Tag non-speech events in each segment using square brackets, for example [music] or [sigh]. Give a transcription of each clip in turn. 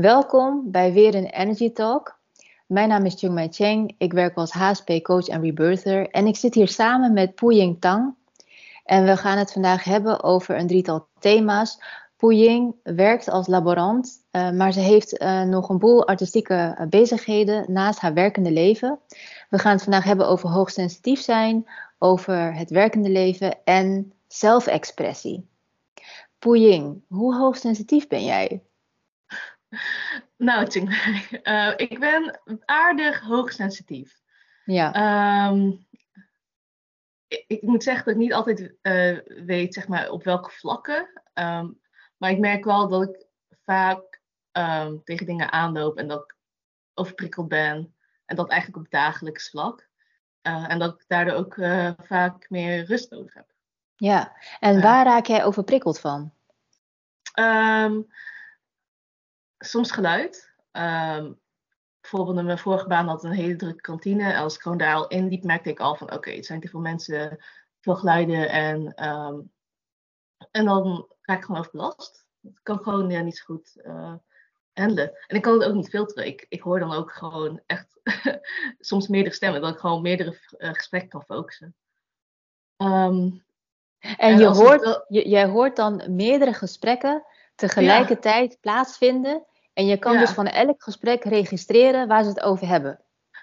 Welkom bij weer een Energy Talk. Mijn naam is Chung Cheng. Ik werk als HSP coach en rebirther en ik zit hier samen met Poeying Tang. En we gaan het vandaag hebben over een drietal thema's. Poeying werkt als laborant, uh, maar ze heeft uh, nog een boel artistieke uh, bezigheden naast haar werkende leven. We gaan het vandaag hebben over hoogsensitief zijn, over het werkende leven en zelfexpressie. Poeying, hoe hoogsensitief ben jij? Nou, Ting, [laughs] uh, ik ben aardig hoogsensitief. Ja. Um, ik, ik, moet zeggen dat ik niet altijd uh, weet zeg maar, op welke vlakken. Um, maar ik merk wel dat ik vaak um, tegen dingen aanloop en dat ik overprikkeld ben. En dat eigenlijk op dagelijks vlak. Uh, en dat ik daardoor ook uh, vaak meer rust nodig heb. Ja, en waar raak jij overprikkeld van? Soms geluid. Um, bijvoorbeeld in mijn vorige baan had een hele drukke kantine. En als ik gewoon daar al in liep, merkte ik al van oké, okay, het zijn te veel mensen, veel geluiden. En, um, en dan raak ik gewoon overbelast. Ik kan gewoon ja, niet zo goed uh, handelen. En ik kan het ook niet filteren. Ik, ik hoor dan ook gewoon echt [laughs] soms meerdere stemmen. Dat ik gewoon meerdere uh, gesprekken kan focussen. Um, en, en je hoort, wel... je, jij hoort dan meerdere gesprekken tegelijkertijd ja. plaatsvinden. En je kan ja. dus van elk gesprek registreren waar ze het over hebben.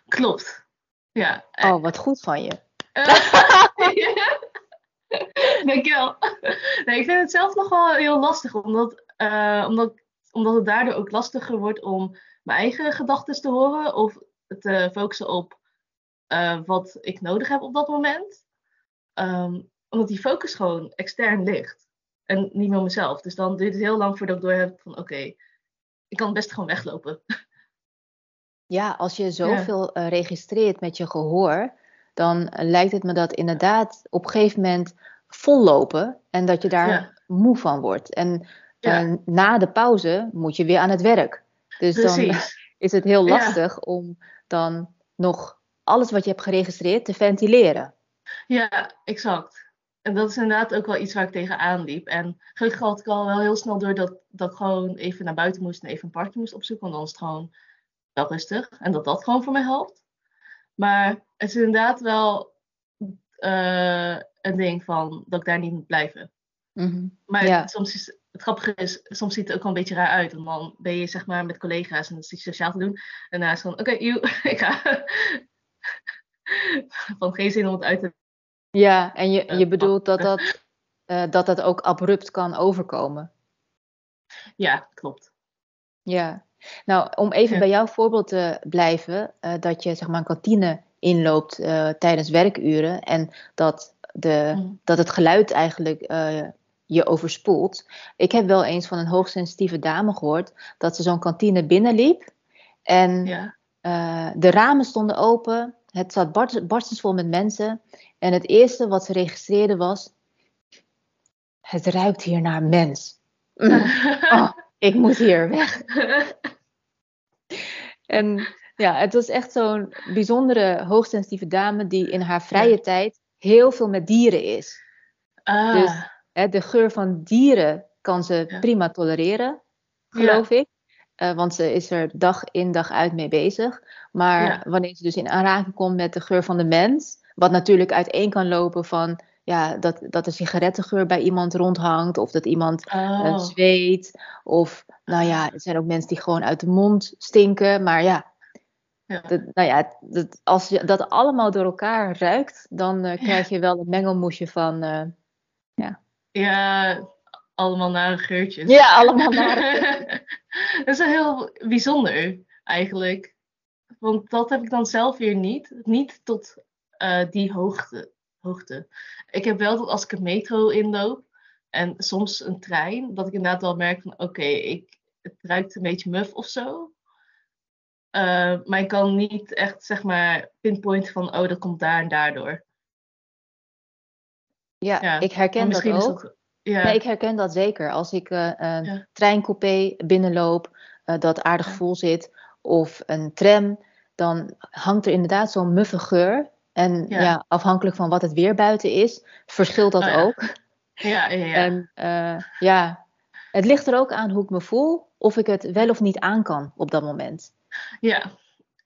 Klopt. Ja. Oh, wat goed van je. [laughs] Dankjewel. Nee, ik vind het zelf nog wel heel lastig, omdat, uh, omdat, omdat het daardoor ook lastiger wordt om mijn eigen gedachten te horen of te focussen op uh, wat ik nodig heb op dat moment. Um, omdat die focus gewoon extern ligt en niet meer mezelf. Dus dan duurt het heel lang voordat ik door heb van oké, okay, ik kan best gewoon weglopen. [laughs] Ja, als je zoveel ja. uh, registreert met je gehoor, dan lijkt het me dat inderdaad op een gegeven moment vollopen en dat je daar ja. moe van wordt. En ja. uh, na de pauze moet je weer aan het werk. Dus Precies. dan [laughs] is het heel lastig om dan nog alles wat je hebt geregistreerd te ventileren. Ja, exact. En dat is inderdaad ook wel iets waar ik tegenaan liep. En gelukkig had ik al wel heel snel door dat, dat ik gewoon even naar buiten moest en even een parkje moest opzoeken. Want dan is het gewoon wel rustig. En dat dat gewoon voor mij helpt. Maar het is inderdaad wel uh, een ding van dat ik daar niet moet blijven. Mm-hmm. Maar ja. soms is het grappige is, soms ziet het ook wel een beetje raar uit. Want dan ben je zeg maar met collega's en dat is iets sociaal te doen. En daarna is het van, oké, okay, [laughs] ik ga. [laughs] van geen zin om het uit te ja, en je, je bedoelt dat dat, uh, dat dat ook abrupt kan overkomen. Ja, klopt. Ja, nou om even ja. bij jouw voorbeeld te blijven, uh, dat je zeg maar een kantine inloopt uh, tijdens werkuren en dat, de, mm. dat het geluid eigenlijk je overspoelt. Ik heb wel eens van een hoogsensitieve dame gehoord dat ze zo'n kantine binnenliep en ja. de ramen stonden open, het zat barstensvol met mensen. En het eerste wat ze registreerde was: Het ruikt hier naar mens. [laughs] Oh, ik moet hier weg. [laughs] en ja, het was echt zo'n bijzondere, hoogsensitieve dame die in haar vrije ja. tijd heel veel met dieren is. Ah. Dus hè, de geur van dieren kan ze ja. prima tolereren, geloof ja. ik. Uh, want ze is er dag in dag uit mee bezig. Maar wanneer ze dus in aanraking komt met de geur van de mens, wat natuurlijk uiteen kan lopen van ja, dat, dat een sigarettengeur bij iemand rondhangt, of dat iemand oh. uh, zweet, of nou ja, er zijn ook mensen die gewoon uit de mond stinken, maar ja, ja. Dat, nou ja dat, als je dat allemaal door elkaar ruikt, dan uh, krijg je wel een mengelmoesje van, ja. Ja, allemaal nare geurtjes. Ja, allemaal nare [laughs] Dat is wel heel bijzonder, eigenlijk. Want dat heb ik dan zelf weer niet. Niet tot uh, die hoogte, hoogte. Ik heb wel dat als ik een metro inloop en soms een trein, dat ik inderdaad wel merk van oké, okay, het ruikt een beetje muf of zo. Uh, maar ik kan niet echt zeg maar pinpointen van oh, dat komt daar en daardoor. Ja, ja. ik herken dat ook. Dat, ja. Nee, ik herken dat zeker. Als ik uh, een ja. treincoupé binnenloop uh, dat aardig vol zit, of een tram, dan hangt er inderdaad zo'n muffe geur. En ja. afhankelijk van wat het weer buiten is, verschilt dat oh, ook. [laughs] Ja, ja, ja. En uh, ja, Het ligt er ook aan hoe ik me voel, of ik het wel of niet aan kan op dat moment. Ja,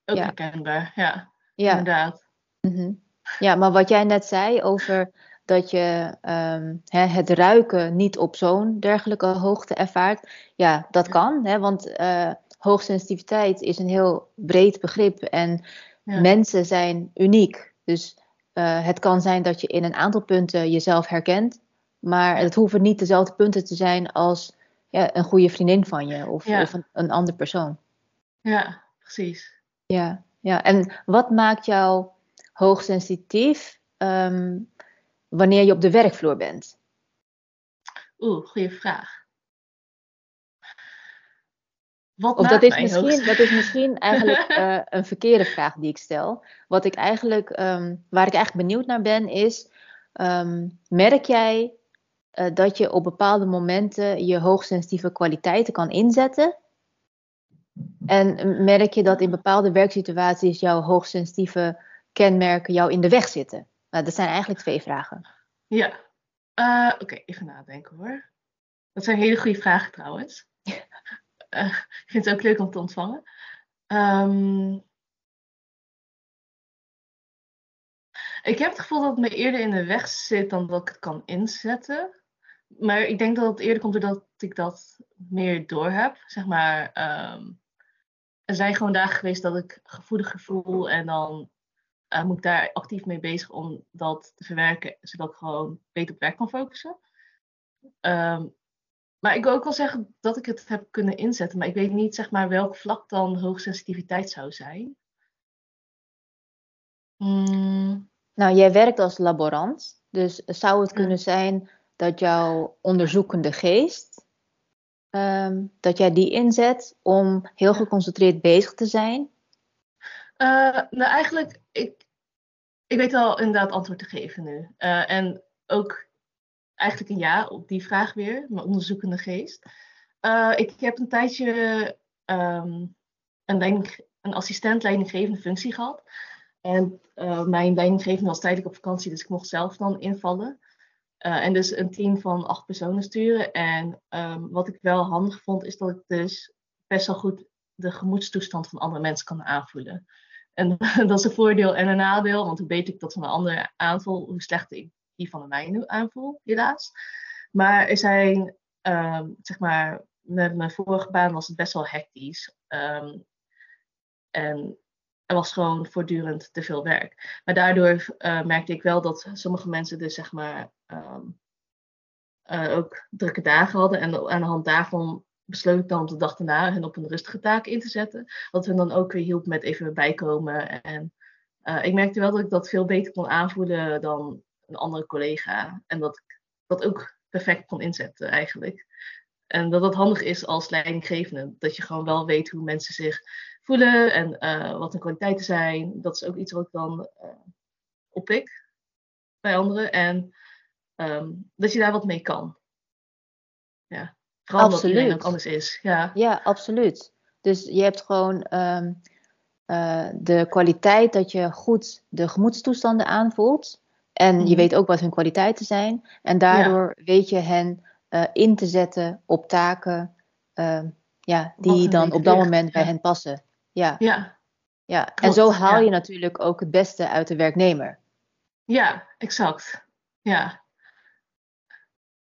ook herkenbaar. Ja, ja. inderdaad. Mhm. Ja, maar wat jij net zei over dat je ehm, het ruiken niet op zo'n dergelijke hoogte ervaart. Ja, dat kan, hè, want uh, hoogsensitiviteit is een heel breed begrip en mensen zijn uniek. Dus uh, het kan zijn dat je in een aantal punten jezelf herkent, maar het hoeven niet dezelfde punten te zijn als ja, een goede vriendin van je of, of een, een andere persoon. Ja, precies. Ja, ja, en wat maakt jou hoogsensitief um, wanneer je op de werkvloer bent? Oeh, goede vraag. Wat of dat is, misschien, dat is misschien [laughs] eigenlijk uh, een verkeerde vraag die ik stel. Wat ik eigenlijk, um, waar ik eigenlijk benieuwd naar ben, is: um, merk jij uh, dat je op bepaalde momenten je hoogsensitieve kwaliteiten kan inzetten? En merk je dat in bepaalde werksituaties jouw hoogsensitieve kenmerken jou in de weg zitten? Nou, dat zijn eigenlijk twee vragen. Ja, uh, oké, even nadenken hoor. Dat zijn hele goede vragen trouwens. uh, [laughs] ik vind het ook leuk om te ontvangen. Um, ik heb het gevoel dat het me eerder in de weg zit dan dat ik het kan inzetten. Maar ik denk dat het eerder komt doordat ik dat meer door heb. Zeg maar, um, er zijn gewoon dagen geweest dat ik gevoeliger voel en dan uh, moet ik daar actief mee bezig om dat te verwerken, zodat ik gewoon beter op werk kan focussen. Um, maar ik wil ook wel zeggen dat ik het heb kunnen inzetten, maar ik weet niet zeg maar welk vlak dan hoogsensitiviteit zou zijn. Hmm. Nou, jij werkt als laborant, dus zou het kunnen zijn dat jouw onderzoekende geest, um, dat jij die inzet om heel geconcentreerd bezig te zijn? Uh, nou, eigenlijk, ik, ik weet al inderdaad antwoord te geven nu. Uh, en ook eigenlijk een ja op die vraag weer, mijn onderzoekende geest. Uh, ik heb een tijdje um, een, een assistent leidinggevende functie gehad. En mijn leidinggevende was tijdelijk op vakantie, dus ik mocht zelf dan invallen. En dus een team van acht personen sturen. En um, wat ik wel handig vond, is dat ik dus best wel goed de gemoedstoestand van andere mensen kan aanvoelen. En [laughs] dat is een voordeel en een nadeel, want hoe beter ik dat van een ander aanvoel, hoe slechter ik die van de mijne aanvoel, helaas. Maar er zijn, um, zeg maar, met mijn vorige baan was het best wel hectisch. Um, en er was gewoon voortdurend te veel werk. Maar daardoor uh, merkte ik wel dat sommige mensen dus, zeg maar, um, uh, ook drukke dagen hadden. En aan de hand daarvan besloot ik dan de dag daarna hen op een rustige taak in te zetten. Wat hen dan ook weer hielp met even bijkomen. En uh, ik merkte wel dat ik dat veel beter kon aanvoelen dan een andere collega. En dat ik dat ook perfect kon inzetten eigenlijk. En dat dat handig is als leidinggevende. Dat je gewoon wel weet hoe mensen zich voelen en uh, wat hun kwaliteiten zijn. Dat is ook iets wat ik dan uh, oppik bij anderen. En um, dat je daar wat mee kan. Vooral absoluut. anders is. Ja, ja absoluut. Dus je hebt gewoon um, uh, de kwaliteit dat je goed de gemoedstoestanden aanvoelt. En je mhm. weet ook wat hun kwaliteiten zijn. En daardoor weet je hen uh, in te zetten op taken uh, ja, die dan op dat moment bij hen passen. Ja. ja. ja. en zo haal je natuurlijk ook het beste uit de werknemer. Ja, exact. Ja.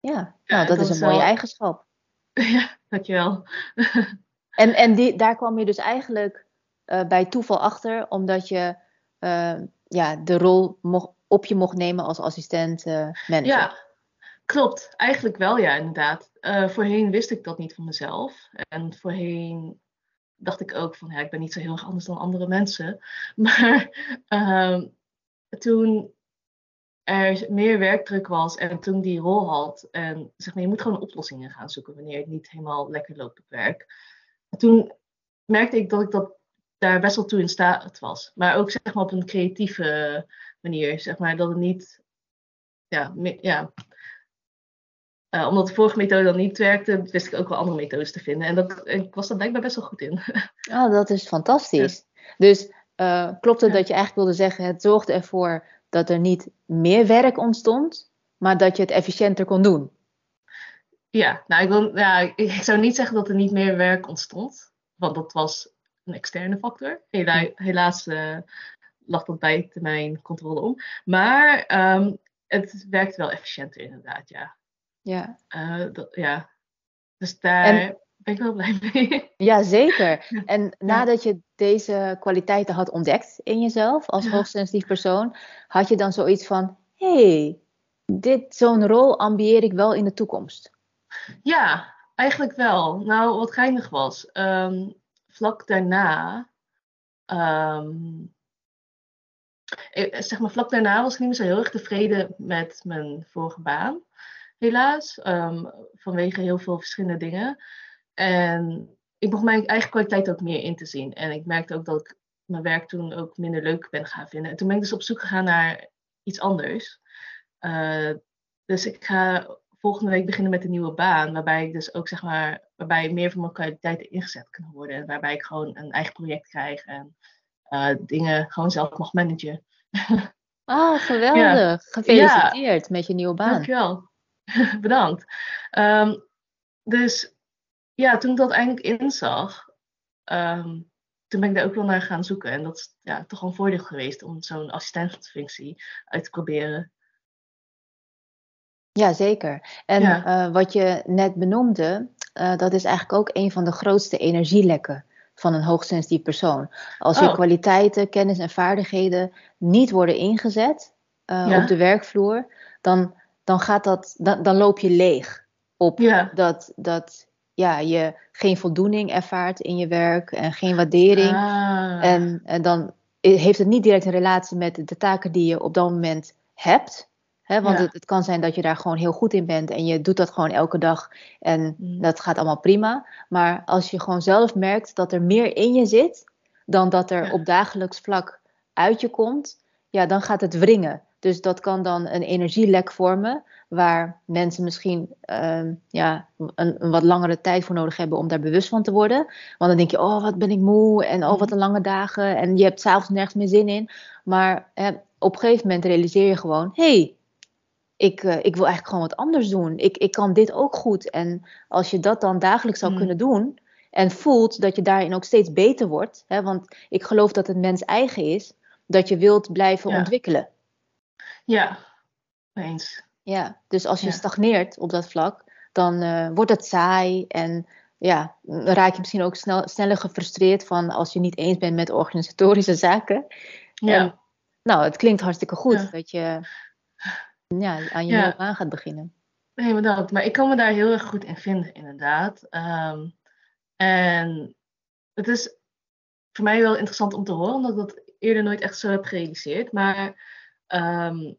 Ja, nou, dat, is een mooie eigenschap. [laughs] Ja, dankjewel. [laughs] en en die, daar kwam je dus eigenlijk uh, bij toeval achter, omdat je ja, de rol mocht, op je mocht nemen als assistent uh, manager. Ja, klopt. Eigenlijk wel, ja, inderdaad. Voorheen wist ik dat niet van mezelf. En voorheen dacht ik ook van, ja, ik ben niet zo heel erg anders dan andere mensen. [laughs] Maar uh, toen er meer werkdruk was en toen die rol had. En zeg maar, je moet gewoon oplossingen gaan zoeken wanneer het niet helemaal lekker loopt op werk. Toen merkte ik dat ik dat daar best wel toe in staat was. Maar ook zeg maar op een creatieve manier. Zeg maar dat het niet. Ja, ja. Uh, omdat de vorige methode dan niet werkte, wist ik ook wel andere methodes te vinden. En dat, ik was daar blijkbaar best wel goed in. Oh, dat is fantastisch. Dus uh, klopt het dat je eigenlijk wilde zeggen, het zorgde ervoor dat er niet meer werk ontstond, maar dat je het efficiënter kon doen? Ja, nou, ik, wil, ja, ik zou niet zeggen dat er niet meer werk ontstond. Want dat was een externe factor. Hela, helaas uh, lag dat bij mijn controle om. Maar ehm, het werkt wel efficiënter inderdaad, ja. Ja. Uh, dat, ja. Dus daar ben ik wel blij mee. Ja, zeker. [laughs] En nadat je deze kwaliteiten had ontdekt in jezelf als hoogsensitief persoon, had je dan zoiets van: hé, hey, dit, zo'n rol ambieer ik wel in de toekomst? Ja, eigenlijk wel. Nou, wat geinig was, um, vlak daarna, um, zeg maar vlak daarna was ik niet meer zo heel erg tevreden met mijn vorige baan. Helaas, um, vanwege heel veel verschillende dingen. En ik begon mijn eigen kwaliteit ook meer in te zien. En ik merkte ook dat ik mijn werk toen ook minder leuk ben gaan vinden. En toen ben ik dus op zoek gegaan naar iets anders. Uh, dus ik ga volgende week beginnen met een nieuwe baan. Waarbij ik dus ook zeg maar, waarbij meer van mijn kwaliteiten ingezet kunnen worden. En waarbij ik gewoon een eigen project krijg en uh, dingen gewoon zelf mag managen. Oh, [laughs] geweldig. Gefeliciteerd ja. met je nieuwe baan. Dankjewel. [laughs] Bedankt. Um, dus ja, toen ik dat eindelijk inzag, um, toen ben ik daar ook wel naar gaan zoeken. En dat is ja, toch wel een voordeel geweest om zo'n assistentsfunctie uit te proberen. Ja, zeker. En uh, wat je net benoemde, uh, dat is eigenlijk ook een van de grootste energielekken van een hoogsensitief persoon. Als je oh. kwaliteiten, kennis en vaardigheden niet worden ingezet uh, ja. op de werkvloer, dan, dan, gaat dat, dan, dan loop je leeg op ja. dat, dat ja, je geen voldoening ervaart in je werk en geen waardering. Ah. En, en dan heeft het niet direct een relatie met de taken die je op dat moment hebt. Hè, want Ja. het, het kan zijn dat je daar gewoon heel goed in bent en je doet dat gewoon elke dag en Mm. dat gaat allemaal prima. Maar als je gewoon zelf merkt dat er meer in je zit dan dat er Ja. op dagelijks vlak uit je komt, ja, dan gaat het wringen. Dus dat kan dan een energielek vormen, waar mensen misschien ehm, ja, een, een wat langere tijd voor nodig hebben om daar bewust van te worden. Want dan denk je, oh, wat ben ik moe en oh, wat een lange dagen en je hebt s'avonds nergens meer zin in. Maar op een gegeven moment realiseer je gewoon, hé, hey, ik, uh, ik wil eigenlijk gewoon wat anders doen. Ik, ik kan dit ook goed. En als je dat dan dagelijks zou Mm. kunnen doen en voelt dat je daarin ook steeds beter wordt, hè, want ik geloof dat het mens eigen is, dat je wilt blijven Ja. ontwikkelen. Ja, eens. Ja, dus als je Ja. stagneert op dat vlak, dan uh, wordt het saai en ja, dan raak je misschien ook snel, sneller gefrustreerd van als je niet eens bent met organisatorische [laughs] zaken. Ja. En, nou, het klinkt hartstikke goed Ja. dat je ja, aan je Ja. baan gaat beginnen. Nee, bedankt. Maar ik kan me daar heel erg goed in vinden, inderdaad. Ehm, en het is voor mij wel interessant om te horen, omdat ik dat eerder nooit echt zo heb gerealiseerd. Maar ehm,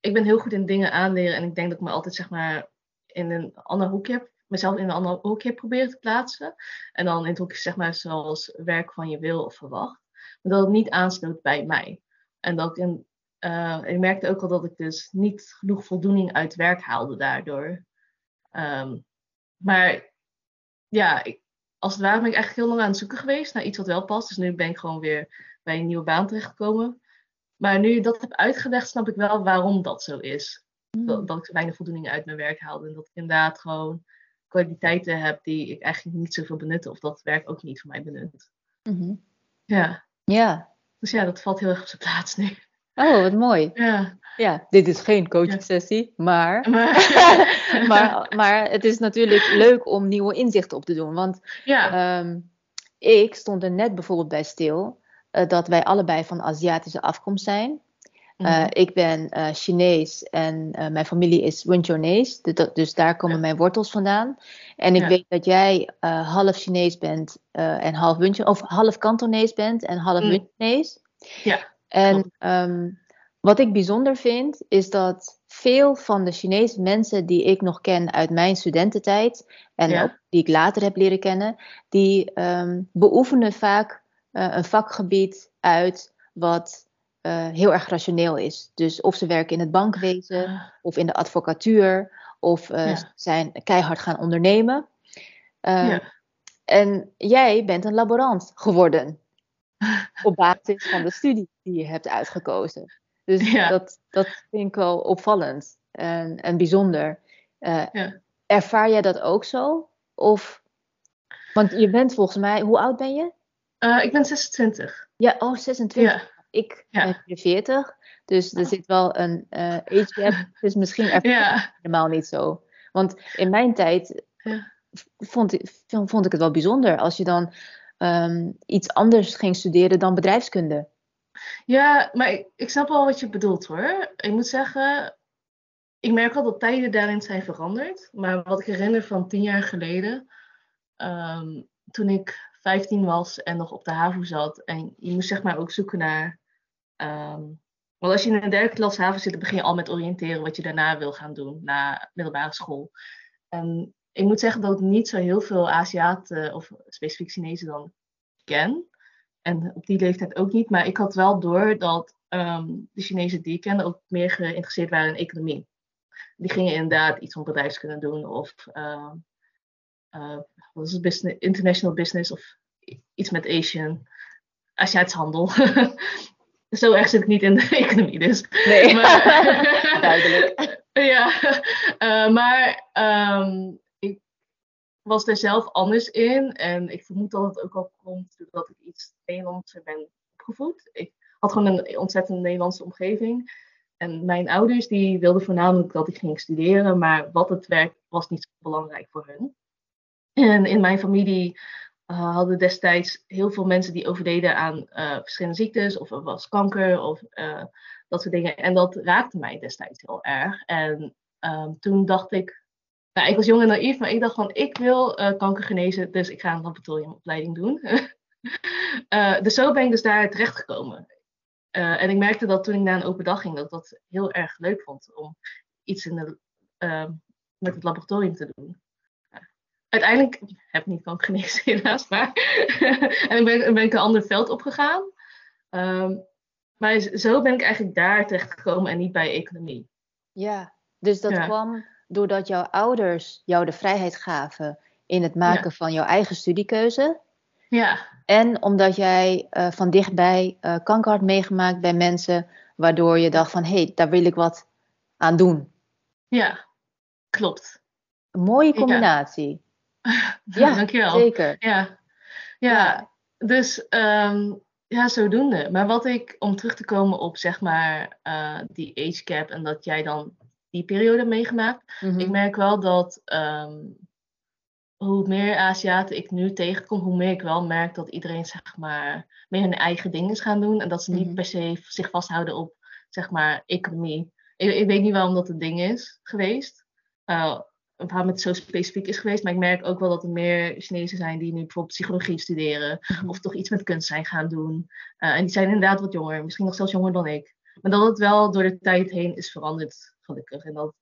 ik ben heel goed in dingen aanleren en ik denk dat ik me altijd zeg maar in een ander hoekje heb, mezelf in een ander hoekje heb proberen te plaatsen. En dan in het hoekje zeg maar zoals werk van je wil of verwacht. Maar dat het niet aansloot bij mij. En dat ik in uh, ik merkte ook al dat ik dus niet genoeg voldoening uit werk haalde daardoor. Um, maar ja, ik, als het ware ben ik eigenlijk heel lang aan het zoeken geweest naar iets wat wel past. Dus nu ben ik gewoon weer bij een nieuwe baan terechtgekomen. Maar nu je dat heb uitgelegd, snap ik wel waarom dat zo is. Mm. Dat, dat ik weinig voldoening uit mijn werk haalde. En dat ik inderdaad gewoon kwaliteiten heb die ik eigenlijk niet zoveel benutte. Of dat het werk ook niet voor mij benut. Mm -hmm. Ja. Ja. Dus ja, dat valt heel erg op zijn plaats nu. Oh, wat mooi. Ja. Ja, dit is geen coaching sessie, maar, [laughs] Maar, [laughs] maar, maar het is natuurlijk leuk om nieuwe inzichten op te doen. Want ja. um, ik stond er net bijvoorbeeld bij stil uh, dat wij allebei van Aziatische afkomst zijn. Uh, Mhm. ik ben uh, Chinees en mijn familie is Wunchonees, dus, dus daar komen Ja. mijn wortels vandaan. En ik Ja. weet dat jij half Chinees bent en half of half Kantonees bent en half Mm. Wunchonees. Ja, En um, wat ik bijzonder vind, is dat veel van de Chinese mensen die ik nog ken uit mijn studententijd en Ja. ook die ik later heb leren kennen, die um, beoefenen vaak een vakgebied uit wat uh, heel erg rationeel is. Dus of ze werken in het bankwezen, Ah, of in de advocatuur, of uh, Ja. zijn keihard gaan ondernemen. Uh, ja. En jij bent een laborant geworden. [laughs] Op basis van de studie die je hebt uitgekozen. Dus Ja. dat, dat vind ik wel opvallend en, en bijzonder. Ervaar jij dat ook zo? Of, want je bent volgens mij, hoe oud ben je? Uh, ik ben 26. Ja, oh, 26. Ja. Ik Ja. ben 40. Dus er Oh. zit wel een eh age gap. [laughs] Dus misschien Ja. helemaal niet zo. Want in mijn tijd vond, ik- vond ik het wel bijzonder als je dan ehm, iets anders ging studeren dan bedrijfskunde. Ja, maar ik, ik snap wel wat je bedoelt hoor. Ik moet zeggen, ik merk wel dat tijden daarin zijn veranderd. Maar wat ik herinner van tien jaar geleden, ehm, toen ik 15 was en nog op de HAVO zat. En je moest zeg maar ook zoeken naar... ehm, want als je in een derde klas HAVO zit, dan begin je al met oriënteren wat je daarna wil gaan doen, na middelbare school. En ik moet zeggen dat ik niet zo heel veel Aziaten of specifiek Chinezen dan ken. En op die leeftijd ook niet. Maar ik had wel door dat ehm, de Chinezen die ik kende ook meer geïnteresseerd waren in economie. Die gingen inderdaad iets van bedrijfskunde doen of ehm, eh, wat is het, business, international business of iets met Asian, Aziatisch handel. [laughs] Zo erg zit ik niet in de [laughs] economie dus. Nee, Maar- [laughs] duidelijk. ja, eh, maar ehm, ik was er zelf anders in. En ik vermoed dat het ook al komt doordat ik iets Nederlandser ben opgevoed. Ik had gewoon een ontzettend Nederlandse omgeving. En mijn ouders die wilden voornamelijk dat ik ging studeren. Maar wat het werk was niet zo belangrijk voor hun. En in mijn familie uh, hadden destijds heel veel mensen die overleden aan uh, verschillende ziektes. Of er was kanker of uh, dat soort dingen. En dat raakte mij destijds heel erg. En um, toen dacht ik, nou, ik was jong en naïef, maar ik dacht van, ik wil kanker genezen, dus ik ga een laboratoriumopleiding doen. [laughs] dus zo ben ik dus daar terechtgekomen. Uh, en ik merkte dat toen ik naar een open dag ging, dat ik dat heel erg leuk vond om iets in uh, met het laboratorium te doen. Uiteindelijk heb ik niet kanker genezen, [laughs] helaas, maar [laughs] en ben, ben ik een ander veld opgegaan. Um, maar zo ben ik eigenlijk daar terechtgekomen en niet bij economie. Ja, dus dat Ja. kwam doordat jouw ouders jou de vrijheid gaven in het maken Ja. van jouw eigen studiekeuze. Ja, En omdat jij eh, van dichtbij eh, kanker had meegemaakt bij mensen, waardoor je dacht van hé, hey, daar wil ik wat aan doen. ja, klopt. Een mooie Ja. combinatie. [laughs] Ja, Dankjewel. Zeker. Ja, ja. dus ehm, ja, zodoende. Maar wat ik, om terug te komen op zeg maar eh, die age gap en dat jij dan die periode meegemaakt. Mhm. Ik merk wel dat ehm, hoe meer Aziaten ik nu tegenkom, hoe meer ik wel merk dat iedereen zeg maar meer hun eigen dingen is gaan doen. En dat ze niet Mhm. per se zich vasthouden op zeg maar economie. Ik, ik weet niet waarom dat het ding is geweest. Uh, waarom het zo specifiek is geweest. Maar ik merk ook wel dat er meer Chinezen zijn die nu bijvoorbeeld psychologie studeren. Mhm. Of toch iets met kunst zijn gaan doen. Uh, en die zijn inderdaad wat jonger. Misschien nog zelfs jonger dan ik. Maar dat het wel door de tijd heen is veranderd, gelukkig. En, dat,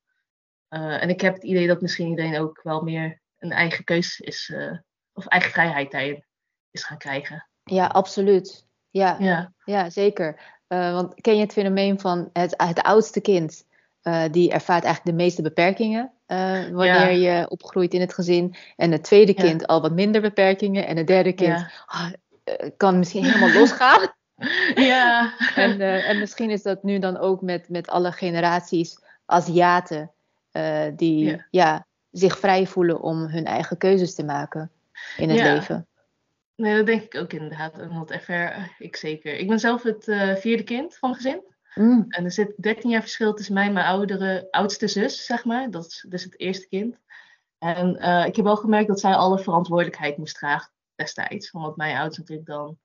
uh, en ik heb het idee dat misschien iedereen ook wel meer een eigen keus is. Uh, of eigen vrijheid daarin is gaan krijgen. Ja, absoluut. Ja, Ja, ja zeker. Want ken je het fenomeen van het, het oudste kind? Uh, die ervaart eigenlijk de meeste beperkingen uh, wanneer ja. je opgroeit in het gezin. En het tweede kind ja. al wat minder beperkingen. En het derde kind ja. oh, kan misschien helemaal [laughs] losgaan. ja. [laughs] en, uh, en misschien is dat nu dan ook met, met alle generaties Aziaten die ja. zich vrij voelen om hun eigen keuzes te maken in het leven. Nee, dat denk ik ook inderdaad. En dat ervaar ik zeker. Ik ben zelf het vierde kind van gezin. Mm. En er zit 13 jaar verschil tussen mij en mijn oudere, oudste zus, zeg maar. Dat is dus het eerste kind. En uh, ik heb wel gemerkt dat zij alle verantwoordelijkheid moest dragen destijds. Omdat mijn ouders natuurlijk dan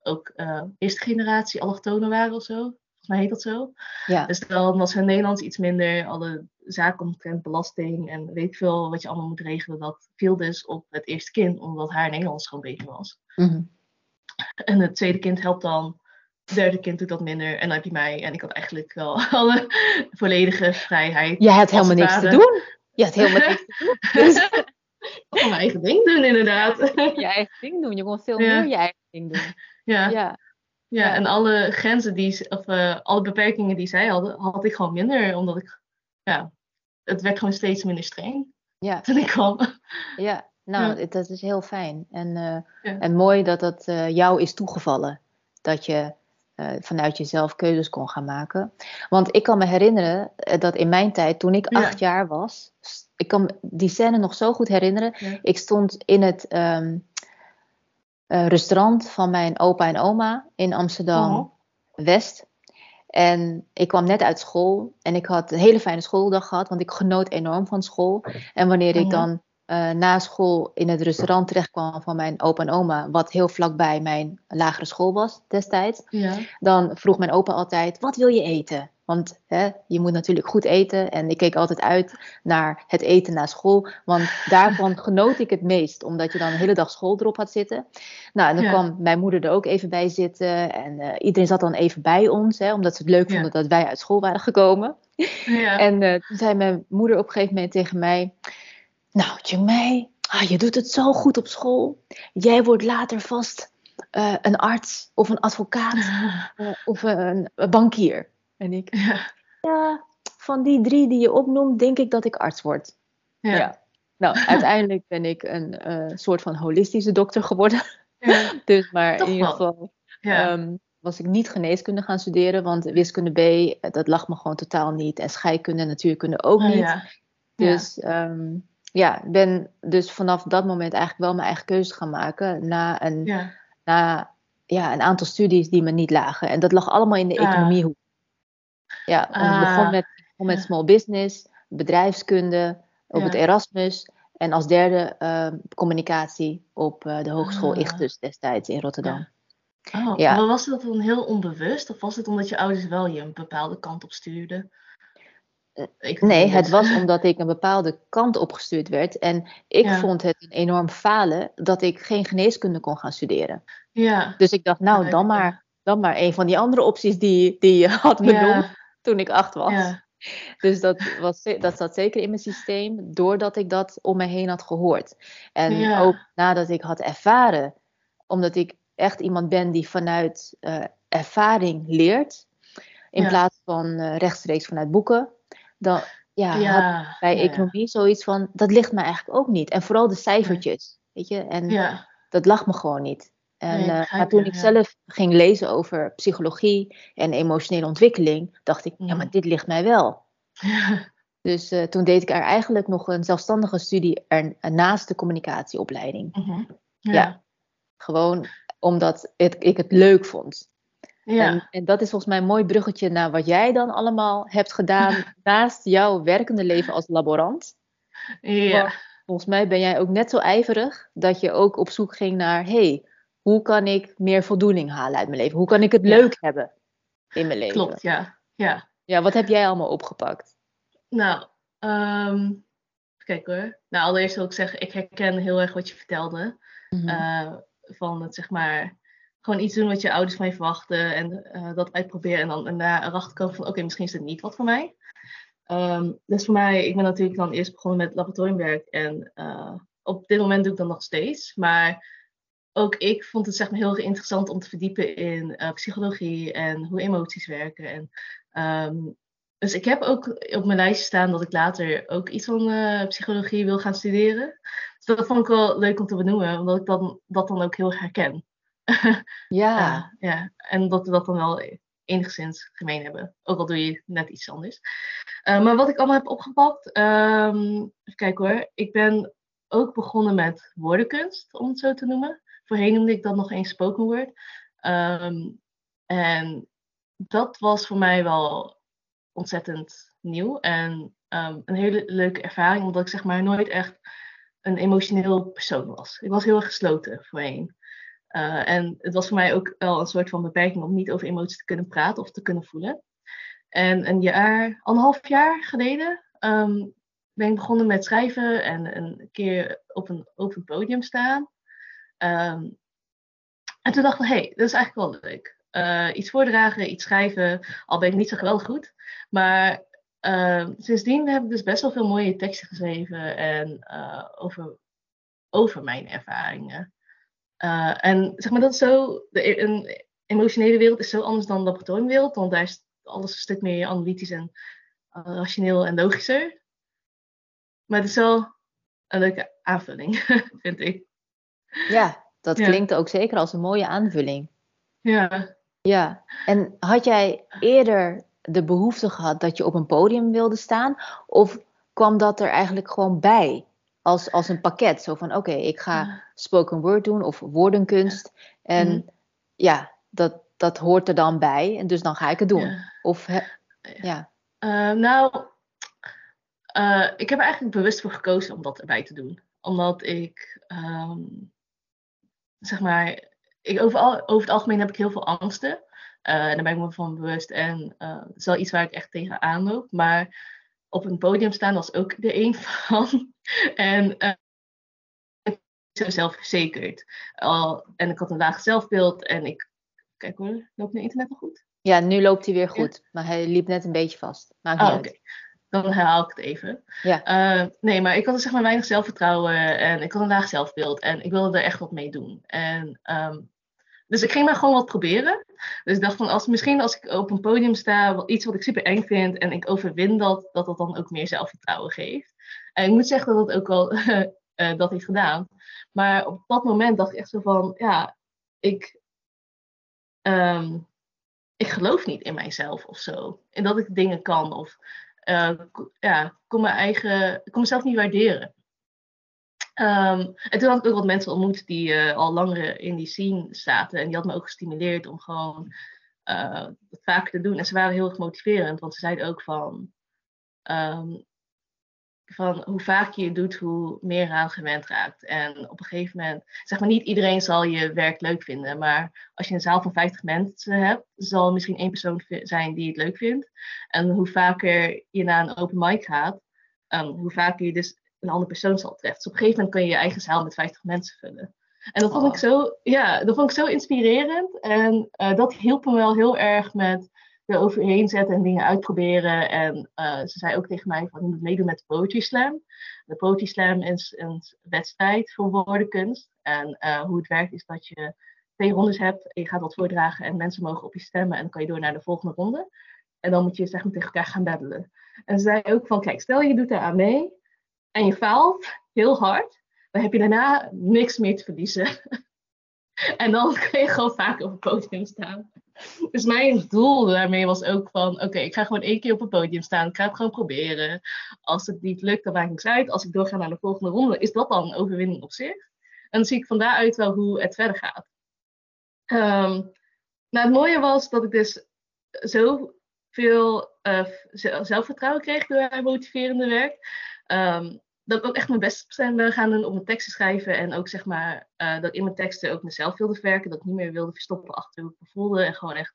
ook uh, eerste generatie allochtonen waren of zo. Volgens mij heet dat zo. Ja. Dus dan was hun Nederlands iets minder. Alle zaken omtrent belasting en weet ik veel wat je allemaal moet regelen. Dat viel dus op het eerste kind, omdat haar Nederlands gewoon beter was. Mm -hmm. En het tweede kind helpt dan. Het derde kind doet dat minder. En dan heb je mij. En ik had eigenlijk wel [laughs] alle volledige vrijheid. Je had helemaal niks te doen. Je had helemaal niks te doen. [laughs] Dus... Ik kon mijn eigen ding doen, inderdaad. Je eigen ding doen. Je kon veel ja. meer je eigen ding doen. Ja. Ja. Ja, ja. en alle grenzen die, of uh, alle beperkingen die zij hadden, had ik gewoon minder. Omdat ik, ja, het werd gewoon steeds minder streng. Ja. [laughs] Toen ik kwam. Ja, nou, ja. dat is heel fijn. En, uh, ja. en mooi dat dat uh, jou is toegevallen. Dat je uh, vanuit jezelf keuzes kon gaan maken. Want ik kan me herinneren eh, dat in mijn tijd, toen ik acht jaar was, ik kan die scène nog zo goed herinneren. Ik stond in het um, restaurant van mijn opa en oma in Amsterdam oh. West. En ik kwam net uit school en ik had een hele fijne schooldag gehad, want ik genoot enorm van school. En wanneer ik mhm. dan uh, na school in het restaurant terechtkwam van mijn opa en oma, wat heel vlakbij mijn lagere school was destijds, ja. dan vroeg mijn opa altijd: Wat wil je eten? Want hè, je moet natuurlijk goed eten. En ik keek altijd uit naar het eten na school. Want daarvan [laughs] genoot ik het meest. Omdat je dan een hele dag school erop had zitten. Nou, en dan kwam mijn moeder er ook even bij zitten. En uh, iedereen zat dan even bij ons. Hè, omdat ze het leuk vonden dat wij uit school waren gekomen. Ja. [laughs] En uh, toen zei mijn moeder op een gegeven moment tegen mij... Nou, Jemai, ah, je doet het zo goed op school. Jij wordt later vast uh, een arts of een advocaat [laughs] of een, een bankier. En ik, ja. ja. van die drie die je opnoemt, denk ik dat ik arts word. Ja. ja. Nou, [laughs] uiteindelijk ben ik een uh, soort van holistische dokter geworden. Ja. [laughs] dus, maar in ieder geval um, was ik niet geneeskunde gaan studeren, want wiskunde B, eh, dat lag me gewoon totaal niet. En scheikunde en natuurkunde ook oh, niet. Dus um, ja, ben dus vanaf dat moment eigenlijk wel mijn eigen keuze gaan maken na een, na, ja, een aantal studies die me niet lagen. En dat lag allemaal in de ah. economiehoek. Ja, ik begon ah. met, begon met small business, bedrijfskunde, op het Erasmus. En als derde uh, communicatie op uh, de Hogeschool ah. Ichtus destijds in Rotterdam. Ja. Oh, Maar was dat dan heel onbewust? Of was het omdat je ouders wel je een bepaalde kant op stuurden? Eh, nee, het was [laughs] omdat ik een bepaalde kant opgestuurd werd. En ik vond het een enorm falen dat ik geen geneeskunde kon gaan studeren. Ja. Dus ik dacht, nou, dan maar, dan maar een van die andere opties die, die je had benoemd toen ik acht was. Ja. [laughs] Dus dat, was, dat zat zeker in mijn systeem, doordat ik dat om me heen had gehoord. En ook nadat ik had ervaren, omdat ik echt iemand ben die vanuit uh, ervaring leert, in plaats van uh, rechtstreeks vanuit boeken, dan ja, had bij economie zoiets van, dat ligt me eigenlijk ook niet. En vooral de cijfertjes, weet je, en dat lag me gewoon niet. En, uh, maar toen ik zelf ging lezen over psychologie en emotionele ontwikkeling, dacht ik, ja, maar dit ligt mij wel. [laughs] Dus uh, toen deed ik er eigenlijk nog een zelfstandige studie naast de communicatieopleiding. Mhm. ja. ja. gewoon omdat het, ik het leuk vond. Ja. En, en, dat is volgens mij een mooi bruggetje naar wat jij dan allemaal hebt gedaan [laughs] naast jouw werkende leven als laborant. Ja. volgens mij ben jij ook net zo ijverig dat je ook op zoek ging naar, hey, hoe kan ik meer voldoening halen uit mijn leven? Hoe kan ik het leuk hebben in mijn leven? Klopt, ja. Ja, ja wat heb jij allemaal opgepakt? Nou, um, kijk hoor. Nou, allereerst wil ik zeggen, ik herken heel erg wat je vertelde. Mhm. Eh, van het zeg maar gewoon iets doen wat je ouders van je verwachten en uh, dat uitproberen en dan en daar erachter komen van oké, misschien is het niet wat voor mij. Um, dus voor mij, ik ben natuurlijk dan eerst begonnen met laboratoriumwerk en uh, op dit moment doe ik dat nog steeds. Maar ook ik vond het zeg maar heel interessant om te verdiepen in uh, psychologie en hoe emoties werken. En, um, dus ik heb ook op mijn lijstje staan dat ik later ook iets van psychologie wil gaan studeren. Dus dat vond ik wel leuk om te benoemen, omdat ik dan, dat dan ook heel erg herken. [laughs] Ja. ja. En dat we dat dan wel enigszins gemeen hebben. Ook al doe je net iets anders. Uh, maar wat ik allemaal heb opgepakt. Um, even kijken hoor. Ik ben ook begonnen met woordenkunst, om het zo te noemen. Voorheen noemde ik dat nog eens spoken word. Um, en dat was voor mij wel ontzettend nieuw. En um, een hele leuke ervaring, omdat ik zeg maar nooit echt een emotioneel persoon was. Ik was heel erg gesloten voorheen. Uh, en het was voor mij ook wel een soort van beperking om niet over emoties te kunnen praten of te kunnen voelen. En een jaar, anderhalf jaar geleden um, ben ik begonnen met schrijven en een keer op een open podium staan. Um, en toen dacht ik, hé, hey, dat is eigenlijk wel leuk. Uh, iets voordragen, iets schrijven, al ben ik niet zo geweldig goed. Maar uh, sindsdien heb ik dus best wel veel mooie teksten geschreven en uh, over, over mijn ervaringen. Uh, en zeg maar, dat is zo, de, e-, een emotionele wereld is zo anders dan de laboratoriumwereld, want daar is alles een stuk meer analytisch en uh, rationeel en logischer. Maar het is wel een leuke aanvulling, [laughs] vind ik. Ja, dat klinkt ook zeker als een mooie aanvulling. Ja. Ja, en had jij eerder de behoefte gehad dat je op een podium wilde staan? Of kwam dat er eigenlijk gewoon bij? Als, als een pakket. Zo van oké, ik ga spoken word doen of woordenkunst. En mhm. ja, dat, dat hoort er dan bij. En dus dan ga ik het doen. Of ja. Uh, nou, uh, ik heb er eigenlijk bewust voor gekozen om dat erbij te doen. Omdat ik, um, zeg maar, ik over, over, het algemeen heb ik heel veel angsten. Uh, en daar ben ik me van bewust. En het is wel iets waar ik echt tegenaan loop. Maar op een podium staan was ook er een [laughs] van. en ik ben zelfverzekerd. Al, en ik had een laag zelfbeeld. En ik, kijk hoor, loopt mijn internet nog goed? Ja, nu loopt hij weer goed. Maar hij liep net een beetje vast. Maakt niet oh, uit. Dan herhaal ik het even. Ja. Uh, nee, maar ik had zeg maar weinig zelfvertrouwen en ik had een laag zelfbeeld en ik wilde er echt wat mee doen. En, um, dus ik ging maar gewoon wat proberen. Dus ik dacht van, als, misschien als ik op een podium sta, iets wat ik super eng vind en ik overwin dat, dat dat dan ook meer zelfvertrouwen geeft. En ik moet zeggen dat het ook wel uh, [laughs] dat heeft gedaan. Maar op dat moment dacht ik echt zo van, ja, ik, um, ik geloof niet in mijzelf of zo. En dat ik dingen kan of uh, ja, kon mijn eigen, kon mezelf niet waarderen. Um, en toen had ik ook wat mensen ontmoet die uh, al langer in die scene zaten. En die had me ook gestimuleerd om gewoon uh, het vaker te doen. En ze waren heel erg motiverend, want ze zeiden ook van... Um, van hoe vaak je het doet, hoe meer aan gewend raakt. En op een gegeven moment, zeg maar niet iedereen zal je werk leuk vinden, maar als je een zaal van 50 mensen hebt, zal misschien één persoon zijn die het leuk vindt. En hoe vaker je naar een open mic gaat, um, hoe vaker je dus een andere persoon zal treffen. Dus op een gegeven moment kun je je eigen zaal met 50 mensen vullen. En dat vond ik zo, ja, dat vond ik zo inspirerend. En uh, dat hielp me wel heel erg met er overheen zetten en dingen uitproberen. En uh, ze zei ook tegen mij van je moet meedoen met de Poetry Slam. De Poetry Slam is een wedstrijd voor woordenkunst. En uh, hoe het werkt is dat je twee rondes hebt. En je gaat wat voordragen en mensen mogen op je stemmen. En dan kan je door naar de volgende ronde. En dan moet je zeg maar tegen elkaar gaan battelen. En ze zei ook van kijk, stel je doet daar aan mee. En je faalt heel hard. Dan heb je daarna niks meer te verliezen. [laughs] en dan kun je gewoon vaak op het podium staan. Dus mijn doel daarmee was ook van, oké, ik ga gewoon één keer op het podium staan. Ik ga het gewoon proberen. Als het niet lukt, dan maakt niks uit. Als ik doorga naar de volgende ronde, is dat dan een overwinning op zich. En dan zie ik van daaruit wel hoe het verder gaat. Um, het mooie was dat ik dus zoveel uh, zelfvertrouwen kreeg door haar motiverende werk. Um, dat ik ook echt mijn best ben gaan doen om mijn teksten te schrijven. En ook zeg maar uh, dat ik in mijn teksten ook mezelf wilde verwerken. Dat ik niet meer wilde verstoppen achter hoe ik me voelde. En gewoon echt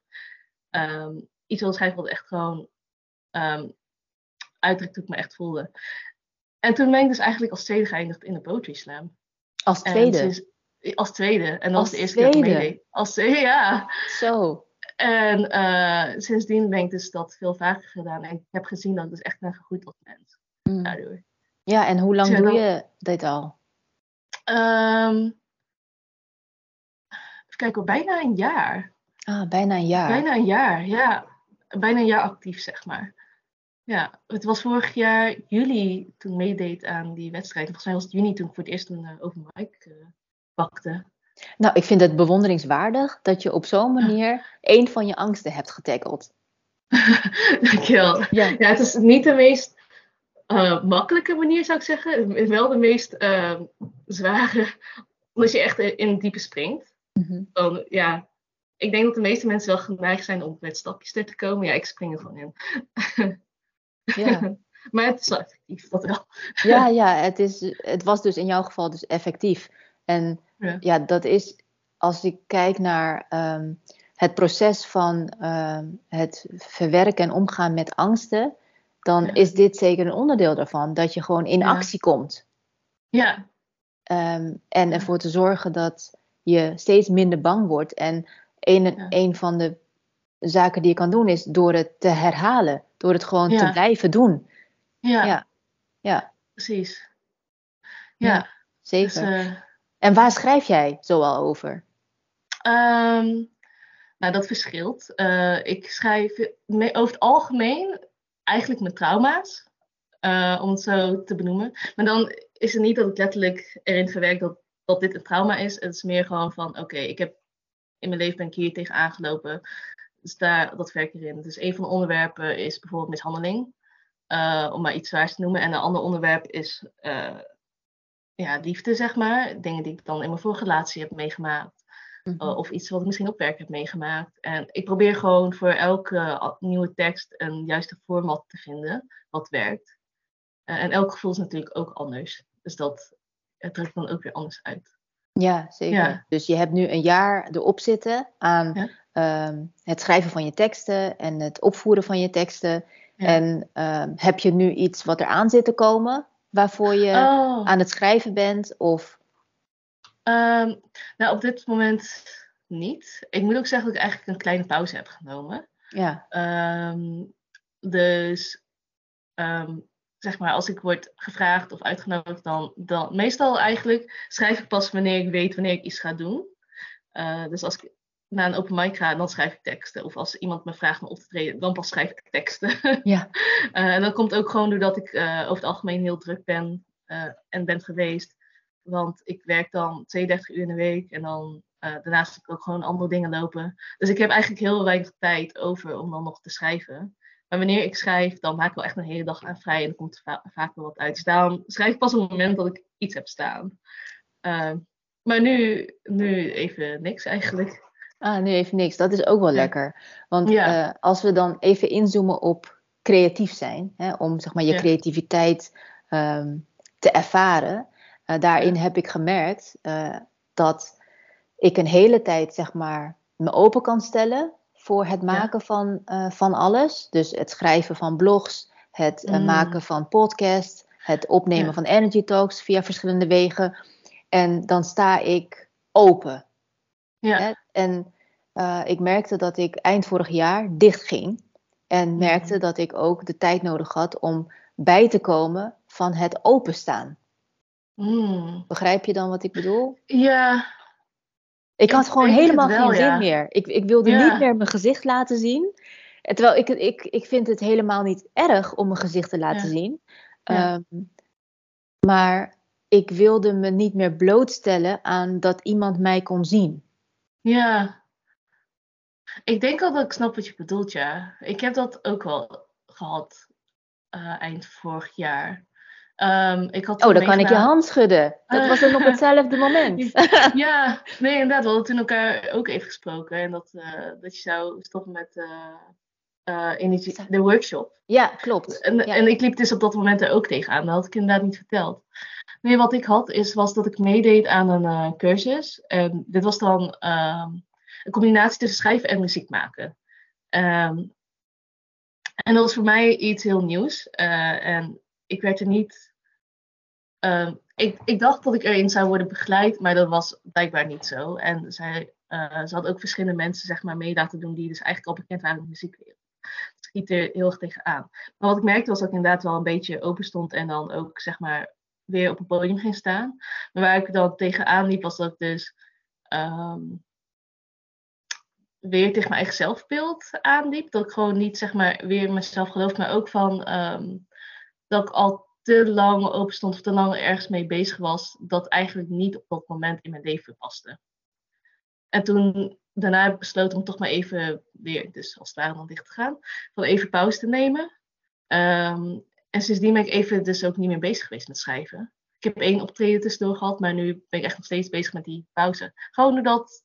um, iets wilde schrijven wat echt gewoon um, uitdrukt hoe ik me echt voelde. En toen ben ik dus eigenlijk als tweede geëindigd in de Poetry Slam. Als tweede? als tweede. En dat was de eerste tweede. keer dat ik meedeed. Als tweede, ja. Zo. En uh, sindsdien ben ik dus dat veel vaker gedaan. En ik heb gezien dat ik dus echt ben gegroeid als mens. Mm. Daardoor. Ja, en hoe lang doe je dit al? Um, even kijken, bijna een jaar. Ah, bijna een jaar. Bijna een jaar, ja. Bijna een jaar actief, zeg maar. Ja, het was vorig jaar juli toen ik meedeed aan die wedstrijd. Volgens mij was het juni toen ik voor het eerst een uh, open mic uh, pakte. Nou, ik vind het bewonderingswaardig dat je op zo'n manier één van je angsten hebt getackeld. [laughs] Dankjewel. Ja. ja, het is niet de meest uh, makkelijke manier zou ik zeggen. Wel de meest uh, zware, [laughs] als je echt in het diepe springt. Mm Dan, ja, ik denk dat de meeste mensen wel geneigd zijn om met stapjes er te komen. Ja, ik spring er gewoon in. ja. [laughs] maar het is wel effectief, dat wel. [laughs] ja, ja het, is, het was dus in jouw geval dus effectief. En ja, ja dat is, als ik kijk naar um, het proces van um, het verwerken en omgaan met angsten dan is dit zeker een onderdeel daarvan. Dat je gewoon in actie komt. Ja. Um, en ervoor te zorgen dat je steeds minder bang wordt. En een, een van de zaken die je kan doen is door het te herhalen. Door het gewoon te blijven doen. Ja. Ja. ja. Precies. Ja. zeker. Dus, uh... En waar schrijf jij zoal over? Um, nou, dat verschilt. Uh, ik schrijf over het algemeen eigenlijk mijn trauma's. Uh, om het zo te benoemen. Maar dan is het niet dat ik letterlijk erin verwerk dat, dat dit een trauma is. Het is meer gewoon van, oké, ik heb in mijn leven ben ik hier tegen aangelopen. Dus daar, dat werk erin. Dus een van de onderwerpen is bijvoorbeeld mishandeling. Uh, om maar iets zwaars te noemen. En een ander onderwerp is uh, ja, liefde, zeg maar. Dingen die ik dan in mijn vorige relatie heb meegemaakt. Mm -hmm. uh, of iets wat ik misschien op werk heb meegemaakt. En ik probeer gewoon voor elke nieuwe tekst een juiste format te vinden wat werkt. en elk gevoel is natuurlijk ook anders. Dus dat het drukt dan ook weer anders uit. Ja, zeker. Ja. Dus je hebt nu een jaar erop zitten aan ja. um, het schrijven van je teksten en het opvoeren van je teksten. Ja. En um, heb je nu iets wat eraan zit te komen waarvoor je oh. aan het schrijven bent? Of... Um, nou, op dit moment niet. Ik moet ook zeggen dat ik eigenlijk een kleine pauze heb genomen. Ja. dus zeg maar, als ik word gevraagd of uitgenodigd, dan, dan meestal eigenlijk schrijf ik pas wanneer ik weet wanneer ik iets ga doen. Uh, dus als ik naar een open mic ga, dan schrijf ik teksten. Of als iemand me vraagt om op te treden, dan pas schrijf ik teksten. [laughs] Ja. uh, en dat komt ook gewoon doordat ik uh, over het algemeen heel druk ben en ben geweest. Want ik werk dan 32 uur in de week en dan daarnaast heb ik ook gewoon andere dingen lopen. Dus ik heb eigenlijk heel weinig tijd over om dan nog te schrijven. Maar wanneer ik schrijf, dan maak ik wel echt een hele dag aan vrij en dan komt er va vaak wel wat uit. Dus daarom schrijf ik pas op het moment dat ik iets heb staan. Uh, maar nu, nu even niks eigenlijk. Ah, nu even niks. Dat is ook wel lekker. Want ja. uh, als we dan even inzoomen op creatief zijn, hè, om zeg maar je ja. creativiteit um, te ervaren, uh, daarin heb ik gemerkt uh, dat ik een hele tijd zeg maar me open kan stellen voor het maken ja. van, uh, van alles. Dus het schrijven van blogs, het mm. maken van podcasts, het opnemen ja. van energy talks via verschillende wegen. En dan sta ik open. Ja. Hè? En ik merkte dat ik eind vorig jaar dicht ging. En merkte mm. dat ik ook de tijd nodig had om bij te komen van het openstaan. Mm. Begrijp je dan wat ik bedoel? Ja, ik had gewoon helemaal wel, geen zin ja. meer. Ik, ik wilde ja. niet meer mijn gezicht laten zien. Terwijl ik, ik, ik vind het helemaal niet erg om mijn gezicht te laten ja. zien. Um, maar ik wilde me niet meer blootstellen aan dat iemand mij kon zien. Ja. Ik denk al dat ik snap wat je bedoelt, ja. Ik heb dat ook wel gehad uh, eind vorig jaar. Um, ik had oh, dan kan ik je hand schudden. Dat was dan op [laughs] hetzelfde moment. ja, nee, inderdaad. We hadden toen elkaar ook even gesproken. En dat, uh, dat je zou stoppen met uh, uh, de workshop. Ja, klopt. En, ja. en ik liep dus op dat moment er ook tegenaan. Dat had ik inderdaad niet verteld. Nee, wat ik had, is, was dat ik meedeed aan een cursus. En dit was dan um, een combinatie tussen schrijven en muziek maken. Um, en dat was voor mij iets heel nieuws. en ik werd er niet Uh, ik, ik, dacht dat ik erin zou worden begeleid, maar dat was blijkbaar niet zo. En zij, uh, ze had ook verschillende mensen zeg maar, mee laten doen die dus eigenlijk al bekend waren in de muziekwereld. Ik liep er heel erg tegenaan. Maar wat ik merkte was dat ik inderdaad wel een beetje open stond en dan ook zeg maar weer op het podium ging staan. Maar waar ik dan tegenaan liep was dat ik dus um, weer tegen mijn eigen zelfbeeld aanliep. Dat ik gewoon niet zeg maar weer mezelf geloof, maar ook van um, dat ik al te lang open stond of te lang ergens mee bezig was, dat eigenlijk niet op dat moment in mijn leven paste. En toen daarna heb ik besloten om toch maar even weer, dus als het ware dan dicht te gaan, van even pauze te nemen. Um, en sindsdien ben ik even dus ook niet meer bezig geweest met schrijven. Ik heb één optreden tussendoor gehad, maar nu ben ik echt nog steeds bezig met die pauze. Gewoon doordat